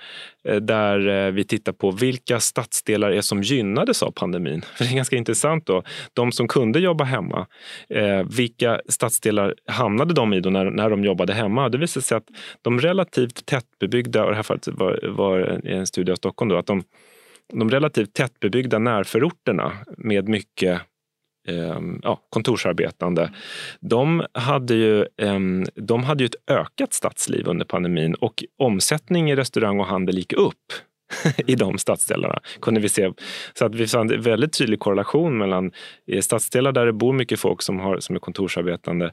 eh, där eh, vi tittar på vilka stadsdelar är som gynnades av pandemin. *laughs* För det är ganska intressant då. De som kunde jobba hemma, eh, vilka stadsdelar hamnade de i då när, när de jobbade hemma? Det visade sig att de relativt tättbebyggda, och det här fallet var, var en studie av Stockholm, då, att de de relativt tättbebyggda närförorterna med mycket Ehm, ja, kontorsarbetande, de hade, ju, ehm, de hade ju ett ökat stadsliv under pandemin och omsättning i restaurang och handel gick upp *laughs* i de stadsdelarna. Kunde vi se. Så att vi fann en väldigt tydlig korrelation mellan eh, stadsdelar där det bor mycket folk som, har, som är kontorsarbetande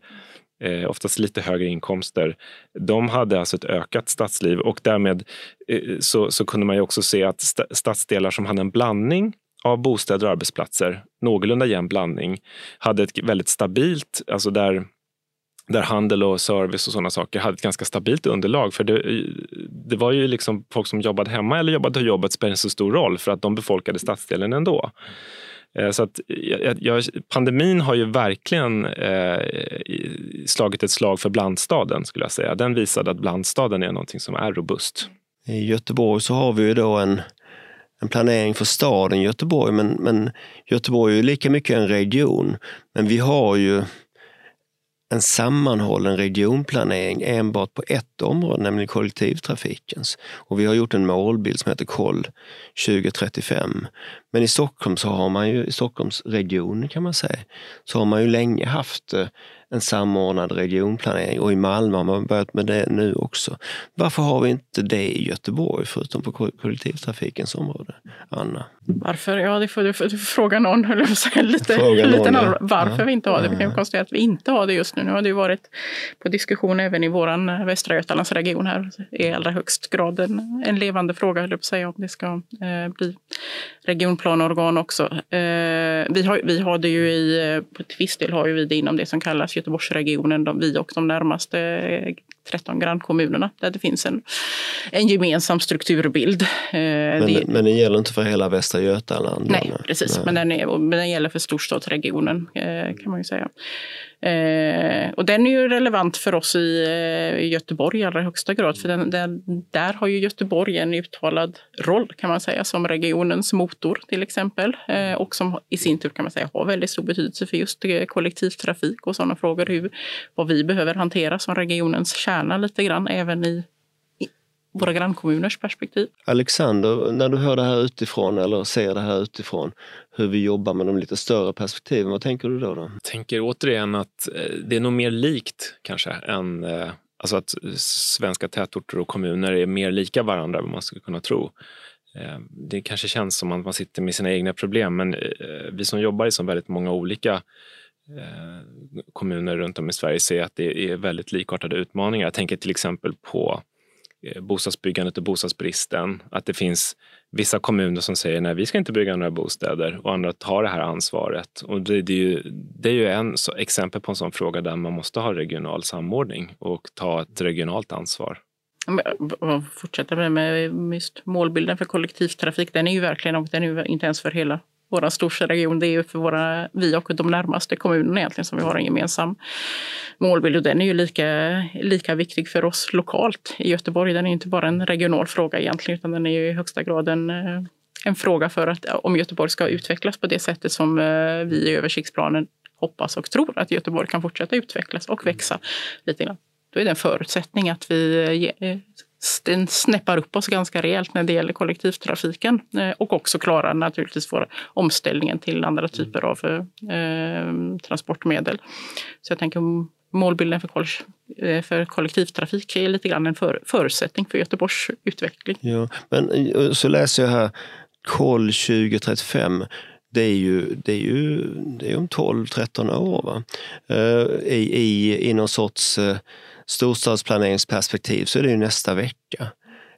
eh, oftast lite högre inkomster, de hade alltså ett ökat stadsliv och därmed eh, så, så kunde man ju också se att st stadsdelar som hade en blandning av bostäder och arbetsplatser, någorlunda jämn blandning, hade ett väldigt stabilt, alltså där där handel och service och sådana saker hade ett ganska stabilt underlag. För det, eh, det var ju liksom folk som jobbade hemma eller jobbade på jobbet spelade inte så stor roll för att de befolkade stadsdelen ändå. Eh, så att, jag, pandemin har ju verkligen eh, slagit ett slag för blandstaden skulle jag säga. Den visade att blandstaden är någonting som är robust. I Göteborg så har vi ju då en, en planering för staden Göteborg, men, men Göteborg är ju lika mycket en region. Men vi har ju en sammanhållen regionplanering enbart på ett område, nämligen kollektivtrafikens. Och vi har gjort en målbild som heter Koll 2035. Men i Stockholm så har man ju, i Stockholmsregionen kan man säga, så har man ju länge haft eh, en samordnad regionplanering och i Malmö har man börjat med det nu också. Varför har vi inte det i Göteborg förutom på kollektivtrafikens område? Anna? Varför? Ja, det får du får, fråga någon, höll jag säga. *laughs* Lite, fråga lite någon, ja. Varför ja. vi inte har det. Vi kan konstatera att vi inte har det just nu. Nu har det ju varit på diskussion även i vår Västra Götalandsregion här. I allra högst grad en, en levande fråga, höll jag på att säga, om det ska eh, bli regionplanorgan också. Eh, vi, har, vi har det ju i, på ett viss del har ju vi det inom det som kallas Göteborgsregionen, de, vi och de närmaste 13 grannkommunerna där det finns en, en gemensam strukturbild. Eh, men, det, men den gäller inte för hela Västra Götaland? Nej, precis. Nej. Men, den är, men den gäller för storstadsregionen eh, kan man ju säga. Eh, och den är ju relevant för oss i, i Göteborg i allra högsta grad. För den, den, där har ju Göteborg en uttalad roll kan man säga som regionens motor till exempel. Eh, och som i sin tur kan man säga har väldigt stor betydelse för just kollektivtrafik och sådana frågor. Hur, vad vi behöver hantera som regionens kärna lite grann även i våra grannkommuners perspektiv. Alexander, när du hör det här utifrån eller ser det här utifrån, hur vi jobbar med de lite större perspektiven, vad tänker du då? då? Jag tänker återigen att eh, det är nog mer likt kanske än eh, Alltså att svenska tätorter och kommuner är mer lika varandra än man skulle kunna tro. Eh, det kanske känns som att man sitter med sina egna problem men vi som jobbar i så väldigt många olika kommuner runt om i Sverige se att det är väldigt likartade utmaningar. Jag tänker till exempel på Eh, bostadsbyggandet och bostadsbristen. Att det finns vissa kommuner som säger nej, vi ska inte bygga några bostäder och andra tar det här ansvaret. Och det, det är ju, det är ju en så, exempel på en sån fråga där man måste ha regional samordning och ta ett regionalt ansvar. Fortsätta med, med just målbilden för kollektivtrafik. Den är ju verkligen, den är ju inte ens för hela vår storstadsregion. Det är ju för våra, vi och de närmaste kommunerna egentligen som vi har en gemensam målbild. Och den är ju lika, lika viktig för oss lokalt i Göteborg. Den är inte bara en regional fråga egentligen utan den är ju i högsta grad en, en fråga för att om Göteborg ska utvecklas på det sättet som eh, vi i översiktsplanen hoppas och tror att Göteborg kan fortsätta utvecklas och växa lite grann. Då är det en förutsättning att vi eh, eh, den snäppar upp oss ganska rejält när det gäller kollektivtrafiken eh, och också klarar naturligtvis vår omställningen till andra typer av eh, transportmedel. Så jag tänker målbilden för, koll eh, för kollektivtrafik är lite grann en för förutsättning för Göteborgs utveckling. Ja, men eh, så läser jag här Koll 2035 det är ju, det är ju det är om 12-13 år. Va? I, i, I någon sorts storstadsplaneringsperspektiv så är det ju nästa vecka.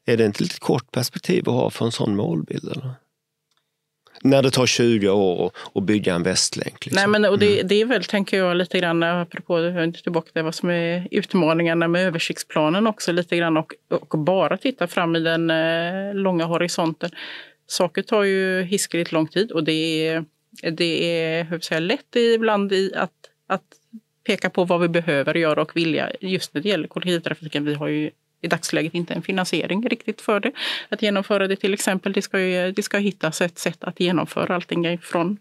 Är det inte lite kort perspektiv att ha för en sån målbild? Eller? När det tar 20 år att bygga en västlänk. Liksom. Nej, men, och det, mm. det, är väl, tänker jag, lite grann apropå tillbaka till vad som är utmaningarna med översiktsplanen också lite grann och, och bara titta fram i den eh, långa horisonten. Saker tar ju hiskeligt lång tid och det är, det är hur säga, lätt ibland i att, att peka på vad vi behöver göra och vilja just när det gäller kollektivtrafiken. Vi har ju i dagsläget inte en finansiering riktigt för det. Att genomföra det till exempel, det ska, ju, det ska hittas ett sätt att genomföra allting från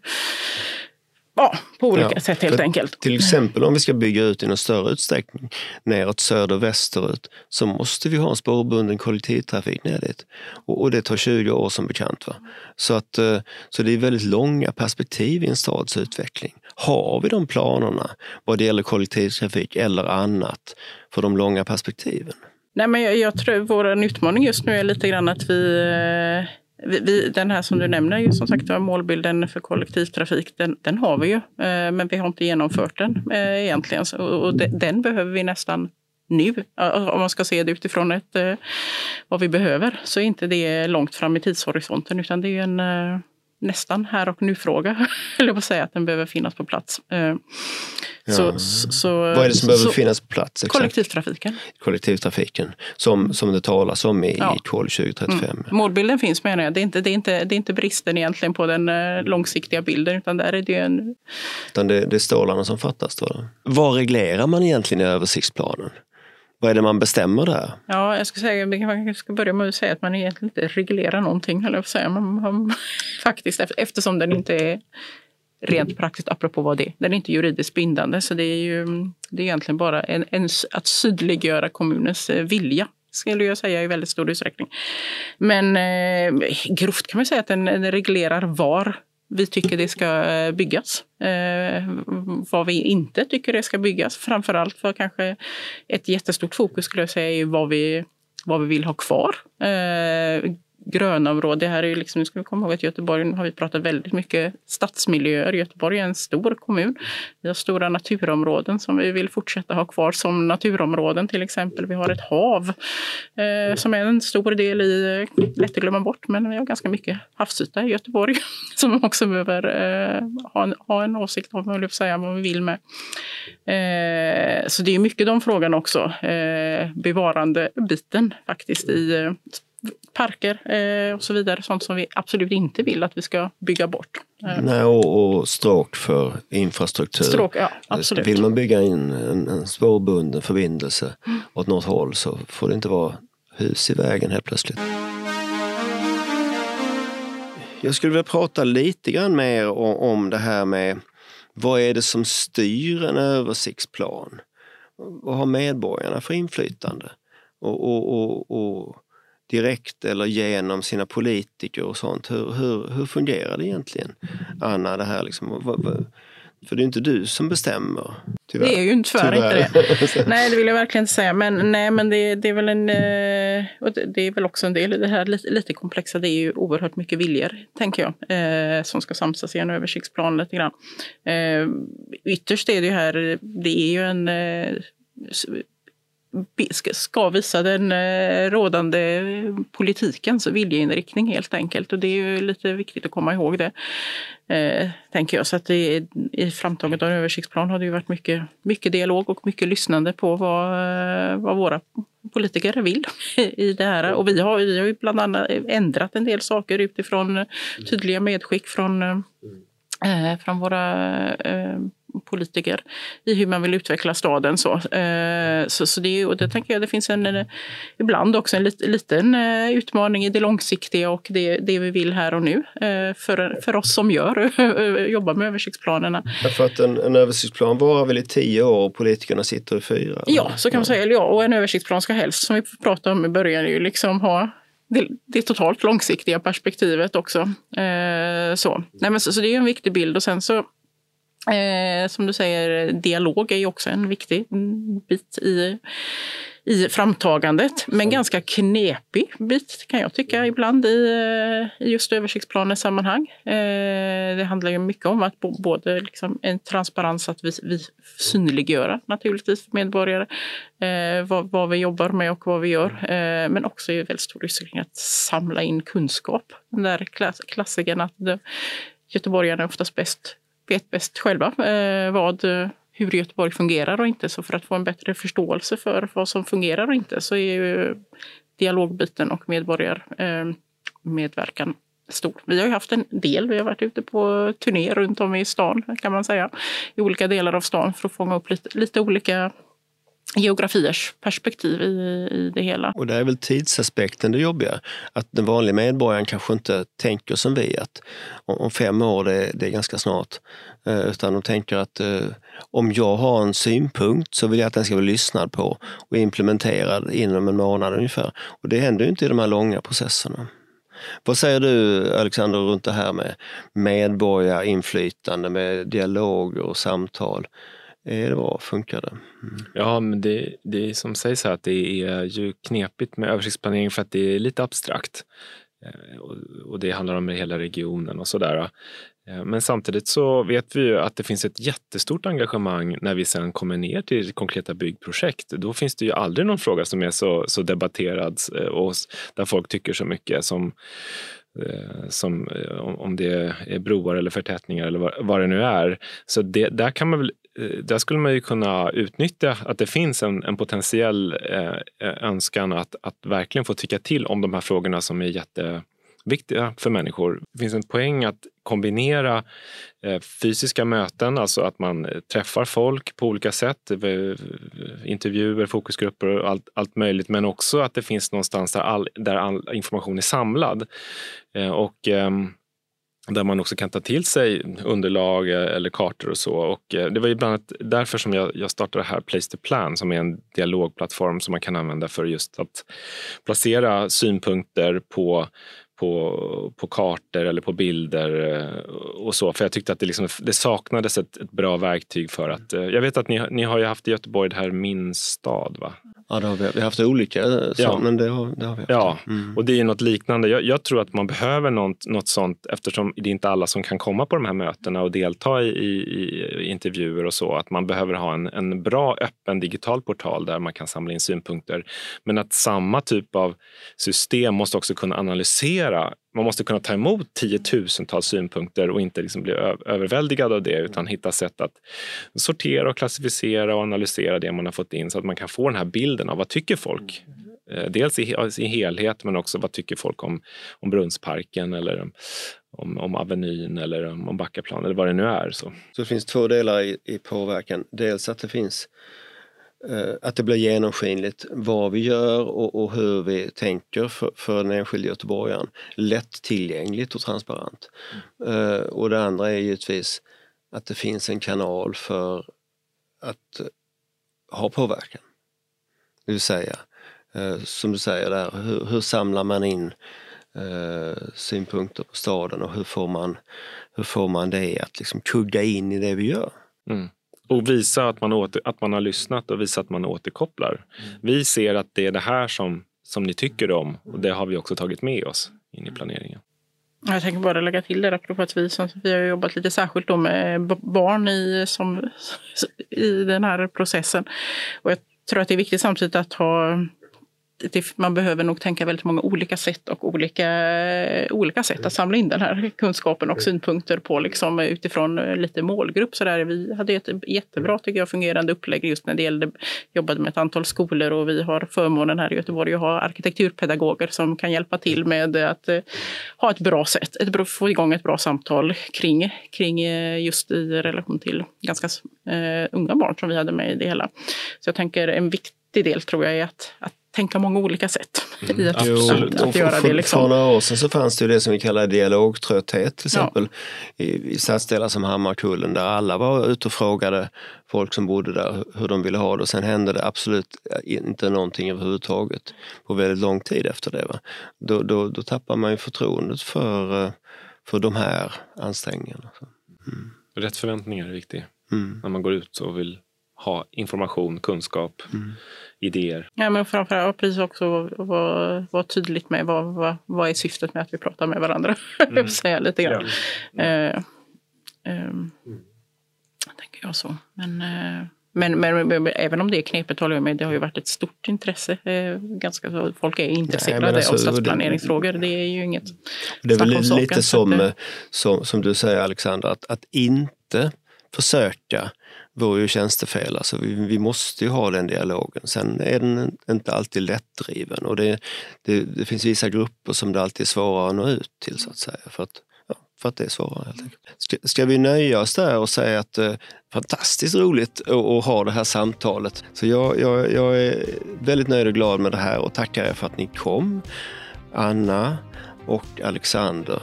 Ja, på olika ja, sätt helt enkelt. Till exempel om vi ska bygga ut i någon större utsträckning neråt söder västerut så måste vi ha en spårbunden kollektivtrafik ner dit. Och, och det tar 20 år som bekant. Va? Så, att, eh, så det är väldigt långa perspektiv i en stads utveckling. Har vi de planerna vad det gäller kollektivtrafik eller annat för de långa perspektiven? Nej, men jag, jag tror vår utmaning just nu är lite grann att vi eh, vi, vi, den här som du nämner, ju, som sagt målbilden för kollektivtrafik, den, den har vi ju. Eh, men vi har inte genomfört den eh, egentligen. Och, den behöver vi nästan nu. Om man ska se det utifrån ett, vad vi behöver så är inte det långt fram i tidshorisonten utan det är en nästan här och nu-fråga. *laughs* Eller på säga att den behöver finnas på plats. Eh, så, så, Vad är det som behöver finnas på plats? Exakt? Kollektivtrafiken. Kollektivtrafiken, som, som det talas om i, ja. KOL 2035. Mm. Målbilden finns menar jag. Det är, inte, det, är inte, det är inte bristen egentligen på den eh, långsiktiga bilden utan där är det en... Utan det, det är stålarna som fattas då? Vad reglerar man egentligen i översiktsplanen? Vad är det man bestämmer där? Ja, jag ska, säga, jag ska börja med att säga att man egentligen inte reglerar någonting, eller jag säga. Man, man, *laughs* faktiskt, eftersom den inte är rent praktiskt, apropå vad det är. Den är inte juridiskt bindande, så det är ju det är egentligen bara en, en, att sydliggöra kommunens eh, vilja skulle jag säga i väldigt stor utsträckning. Men eh, grovt kan man säga att den, den reglerar var vi tycker det ska eh, byggas. Eh, vad vi inte tycker det ska byggas. Framförallt för kanske ett jättestort fokus skulle jag säga är vad vi, vad vi vill ha kvar. Eh, Grönområde. Det här är ju liksom, nu ska vi komma ihåg att Göteborg har vi pratat väldigt mycket stadsmiljöer. Göteborg är en stor kommun. Vi har stora naturområden som vi vill fortsätta ha kvar som naturområden till exempel. Vi har ett hav eh, som är en stor del i, lätt att glömma bort, men vi har ganska mycket havsyta i Göteborg *laughs* som man också behöver eh, ha, en, ha en åsikt om, vill säga, vad vi vill med. Eh, så det är mycket de frågorna också. Eh, bevarandebiten faktiskt i eh, parker eh, och så vidare. Sånt som vi absolut inte vill att vi ska bygga bort. Eh. Nej, och, och stråk för infrastruktur. Stråk, ja, absolut. Vill man bygga in en, en spårbunden förbindelse mm. åt något håll så får det inte vara hus i vägen helt plötsligt. Jag skulle vilja prata lite grann mer om, om det här med vad är det som styr en översiktsplan? Vad har medborgarna för inflytande? Och, och, och, och direkt eller genom sina politiker och sånt. Hur, hur, hur fungerar det egentligen? Anna, det här liksom, För det är inte du som bestämmer. Tyvärr. Det är ju tyvärr, tyvärr. inte det. *laughs* nej, det vill jag verkligen inte säga. Men, nej, men det, det är väl en... Eh, och det, är väl också en del i det här lite, lite komplexa. Det är ju oerhört mycket viljor, tänker jag, eh, som ska samsas i en översiktsplan lite grann. Eh, ytterst är det ju här, det är ju en eh, ska visa den eh, rådande politikens viljeinriktning helt enkelt. Och det är ju lite viktigt att komma ihåg det, eh, tänker jag. Så att det, i framtagandet av en översiktsplan har det ju varit mycket, mycket dialog och mycket lyssnande på vad, eh, vad våra politiker vill *laughs* i det här. Och vi har, vi har ju bland annat ändrat en del saker utifrån tydliga medskick från, eh, från våra eh, politiker i hur man vill utveckla staden. Så, eh, så, så det, och det tänker jag det finns en, ibland också en liten eh, utmaning i det långsiktiga och det, det vi vill här och nu eh, för, för oss som gör *laughs* jobbar med översiktsplanerna. För att en, en översiktsplan varar väl i tio år och politikerna sitter i fyra? Ja, så kan man säga. Ja, och en översiktsplan ska helst, som vi pratade om i början, ju liksom ha det, det totalt långsiktiga perspektivet också. Eh, så. Nej, men så, så det är en viktig bild och sen så Eh, som du säger, dialog är ju också en viktig bit i, i framtagandet. Men ganska knepig bit kan jag tycka ibland i, i just översiktsplanesammanhang. Eh, det handlar ju mycket om att både liksom en transparens att vi, vi synliggöra naturligtvis för medborgare eh, vad, vad, vi jobbar med och vad vi gör. Eh, men också i väldigt stor utsträckning att samla in kunskap. Den där klass, klassikern att det, göteborgarna är oftast bäst vet bäst själva eh, vad, eh, hur Göteborg fungerar och inte. Så för att få en bättre förståelse för vad som fungerar och inte så är ju dialogbiten och medborgarmedverkan eh, stor. Vi har ju haft en del. Vi har varit ute på turné runt om i stan kan man säga. I olika delar av stan för att fånga upp lite, lite olika geografiers perspektiv i, i det hela. Och det är väl tidsaspekten det jobbiga. Att den vanliga medborgaren kanske inte tänker som vi att om fem år det, det är ganska snart. Eh, utan de tänker att eh, om jag har en synpunkt så vill jag att den ska bli lyssnad på och implementerad inom en månad ungefär. Och det händer ju inte i de här långa processerna. Vad säger du Alexander runt det här med medborgarinflytande, med dialoger och samtal? Är det bra? Funkar det? Mm. Ja, men det, det är som sägs här att det är ju knepigt med översiktsplanering för att det är lite abstrakt. Eh, och det handlar om hela regionen och sådär. Eh, men samtidigt så vet vi ju att det finns ett jättestort engagemang när vi sen kommer ner till konkreta byggprojekt. Då finns det ju aldrig någon fråga som är så, så debatterad och där folk tycker så mycket som, som om det är broar eller förtätningar eller vad, det nu är. Så det, där kan man väl Eh, där skulle man ju kunna utnyttja att det finns en, en potentiell eh, eh, önskan att, att verkligen få tycka till om de här frågorna som är jätteviktiga för människor. Det finns en poäng att kombinera eh, fysiska möten, alltså att man eh, träffar folk på olika sätt, intervjuer, fokusgrupper och allt, allt möjligt, men också att det finns någonstans där all, där all information är samlad. Eh, och ehm, där man också kan ta till sig underlag eh, eller kartor och så. Och eh, det var ju bland annat därför som jag, jag startade här Place to Plan som är en dialogplattform som man kan använda för just att placera synpunkter på på, på kartor eller på bilder eh, och så. För jag tyckte att det, liksom, det saknades ett, ett, bra verktyg för att... Jag vet att ni, ni har ju haft i Göteborg det här Min stad, va? Ja, det har vi. vi har haft olika, så, ja. men det har, det har vi haft. Ja, mm. och det är något liknande. Jag, jag, tror att man behöver något, något sånt eftersom det är inte alla som kan komma på de här mötena och delta i, i, i intervjuer och så. Att man behöver ha en, en bra öppen digital portal där man kan samla in synpunkter. Men att samma typ av system måste också kunna analysera man måste kunna ta emot tiotusentals synpunkter och inte liksom bli överväldigad av det utan hitta sätt att sortera och klassificera och analysera det man har fått in så att man kan få den här bilden av vad tycker folk? Eh, dels i, i helhet men också vad tycker folk om, om Brunnsparken eller om, om Avenyn eller om Backaplan eller vad det nu är. Så, så det finns två delar i, i påverkan. Dels att det finns att det blir genomskinligt vad vi gör och, och hur vi tänker för, för den enskilde göteborgaren. Lättillgängligt och transparent. Mm. och det andra är givetvis att det finns en kanal för att ha påverkan. Det vill säga, uh, som du säger där, hur, hur samlar man in uh, synpunkter på staden och hur får man hur får man det att liksom kugga in i det vi gör? Mm. Och visa att man, åter, att man har lyssnat och visa att man återkopplar. Mm. Vi ser att det är det här som, som ni tycker om och det har vi också tagit med oss in i planeringen. Jag tänker bara lägga till det apropå att vi, som, vi har jobbat lite särskilt då med barn i, som, *laughs* i den här processen. Och jag tror att det är viktigt samtidigt att ha det, man behöver nog tänka väldigt många olika sätt och olika, olika sätt att samla in den här kunskapen och synpunkter på liksom, utifrån lite målgrupp. Så där. Vi hade ett jättebra tycker jag, fungerande upplägg just när det gällde, jobbade med ett antal skolor och vi har förmånen här i Göteborg att ha arkitekturpedagoger som kan hjälpa till med att uh, ha ett bra sätt, ett, få igång ett bra samtal kring, kring uh, just i relation till ganska uh, unga barn som vi hade med i det hela. Så jag tänker en viktig del tror jag är att, att tänka många olika sätt mm. *laughs* i att, jo, att, att göra det. Liksom. För några år sedan så fanns det ju det som vi kallar dialogtrötthet till exempel ja. i, i stadsdelar som Hammarkullen där alla var ute och frågade folk som bodde där hur de ville ha det och sen hände det absolut inte någonting överhuvudtaget på väldigt lång tid efter det. Va? Då, då, då tappar man ju förtroendet för, för de här ansträngningarna. Mm. Rätt förväntningar är viktigt mm. när man går ut och vill ha information, kunskap, mm. idéer. Ja, men framförallt precis också vara var tydligt med vad, vad, vad är syftet med att vi pratar med varandra. *laughs* Mm. säga lite grann. Ja. Eh, eh, mm. tänker jag så. Men, eh, men, men, men, även om det är knepigt håller jag med. Det har ju varit ett stort intresse. Eh, ganska så, folk är intresserade Nej, alltså, av stadsplaneringsfrågor. Det, det, är ju inget Det är väl lite som, att, som, som du säger Alexandra, att, att inte försöka vore ju tjänstefel. Alltså vi, vi, måste ju ha den dialogen. Sen är den inte alltid lättdriven och det, det, det, finns vissa grupper som det alltid är svårare att nå ut till så att säga. För att, ja, för att det är svårare helt enkelt. Ska, ska vi nöja oss där och säga att det eh, är fantastiskt roligt att, att ha det här samtalet. Så jag, jag, jag är väldigt nöjd och glad med det här och tackar er för att ni kom. Anna och Alexander.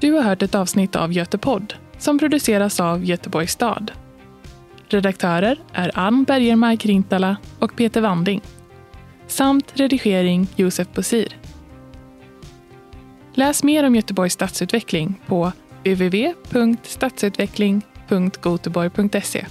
Du har hört ett avsnitt av Götepodd som produceras av Göteborgs stad. Redaktörer är Ann Bergermark Rintala och Peter Wanding. Samt redigering Josef Bosir. Läs mer om Göteborgs stadsutveckling på www.stadsutveckling.goteborg.se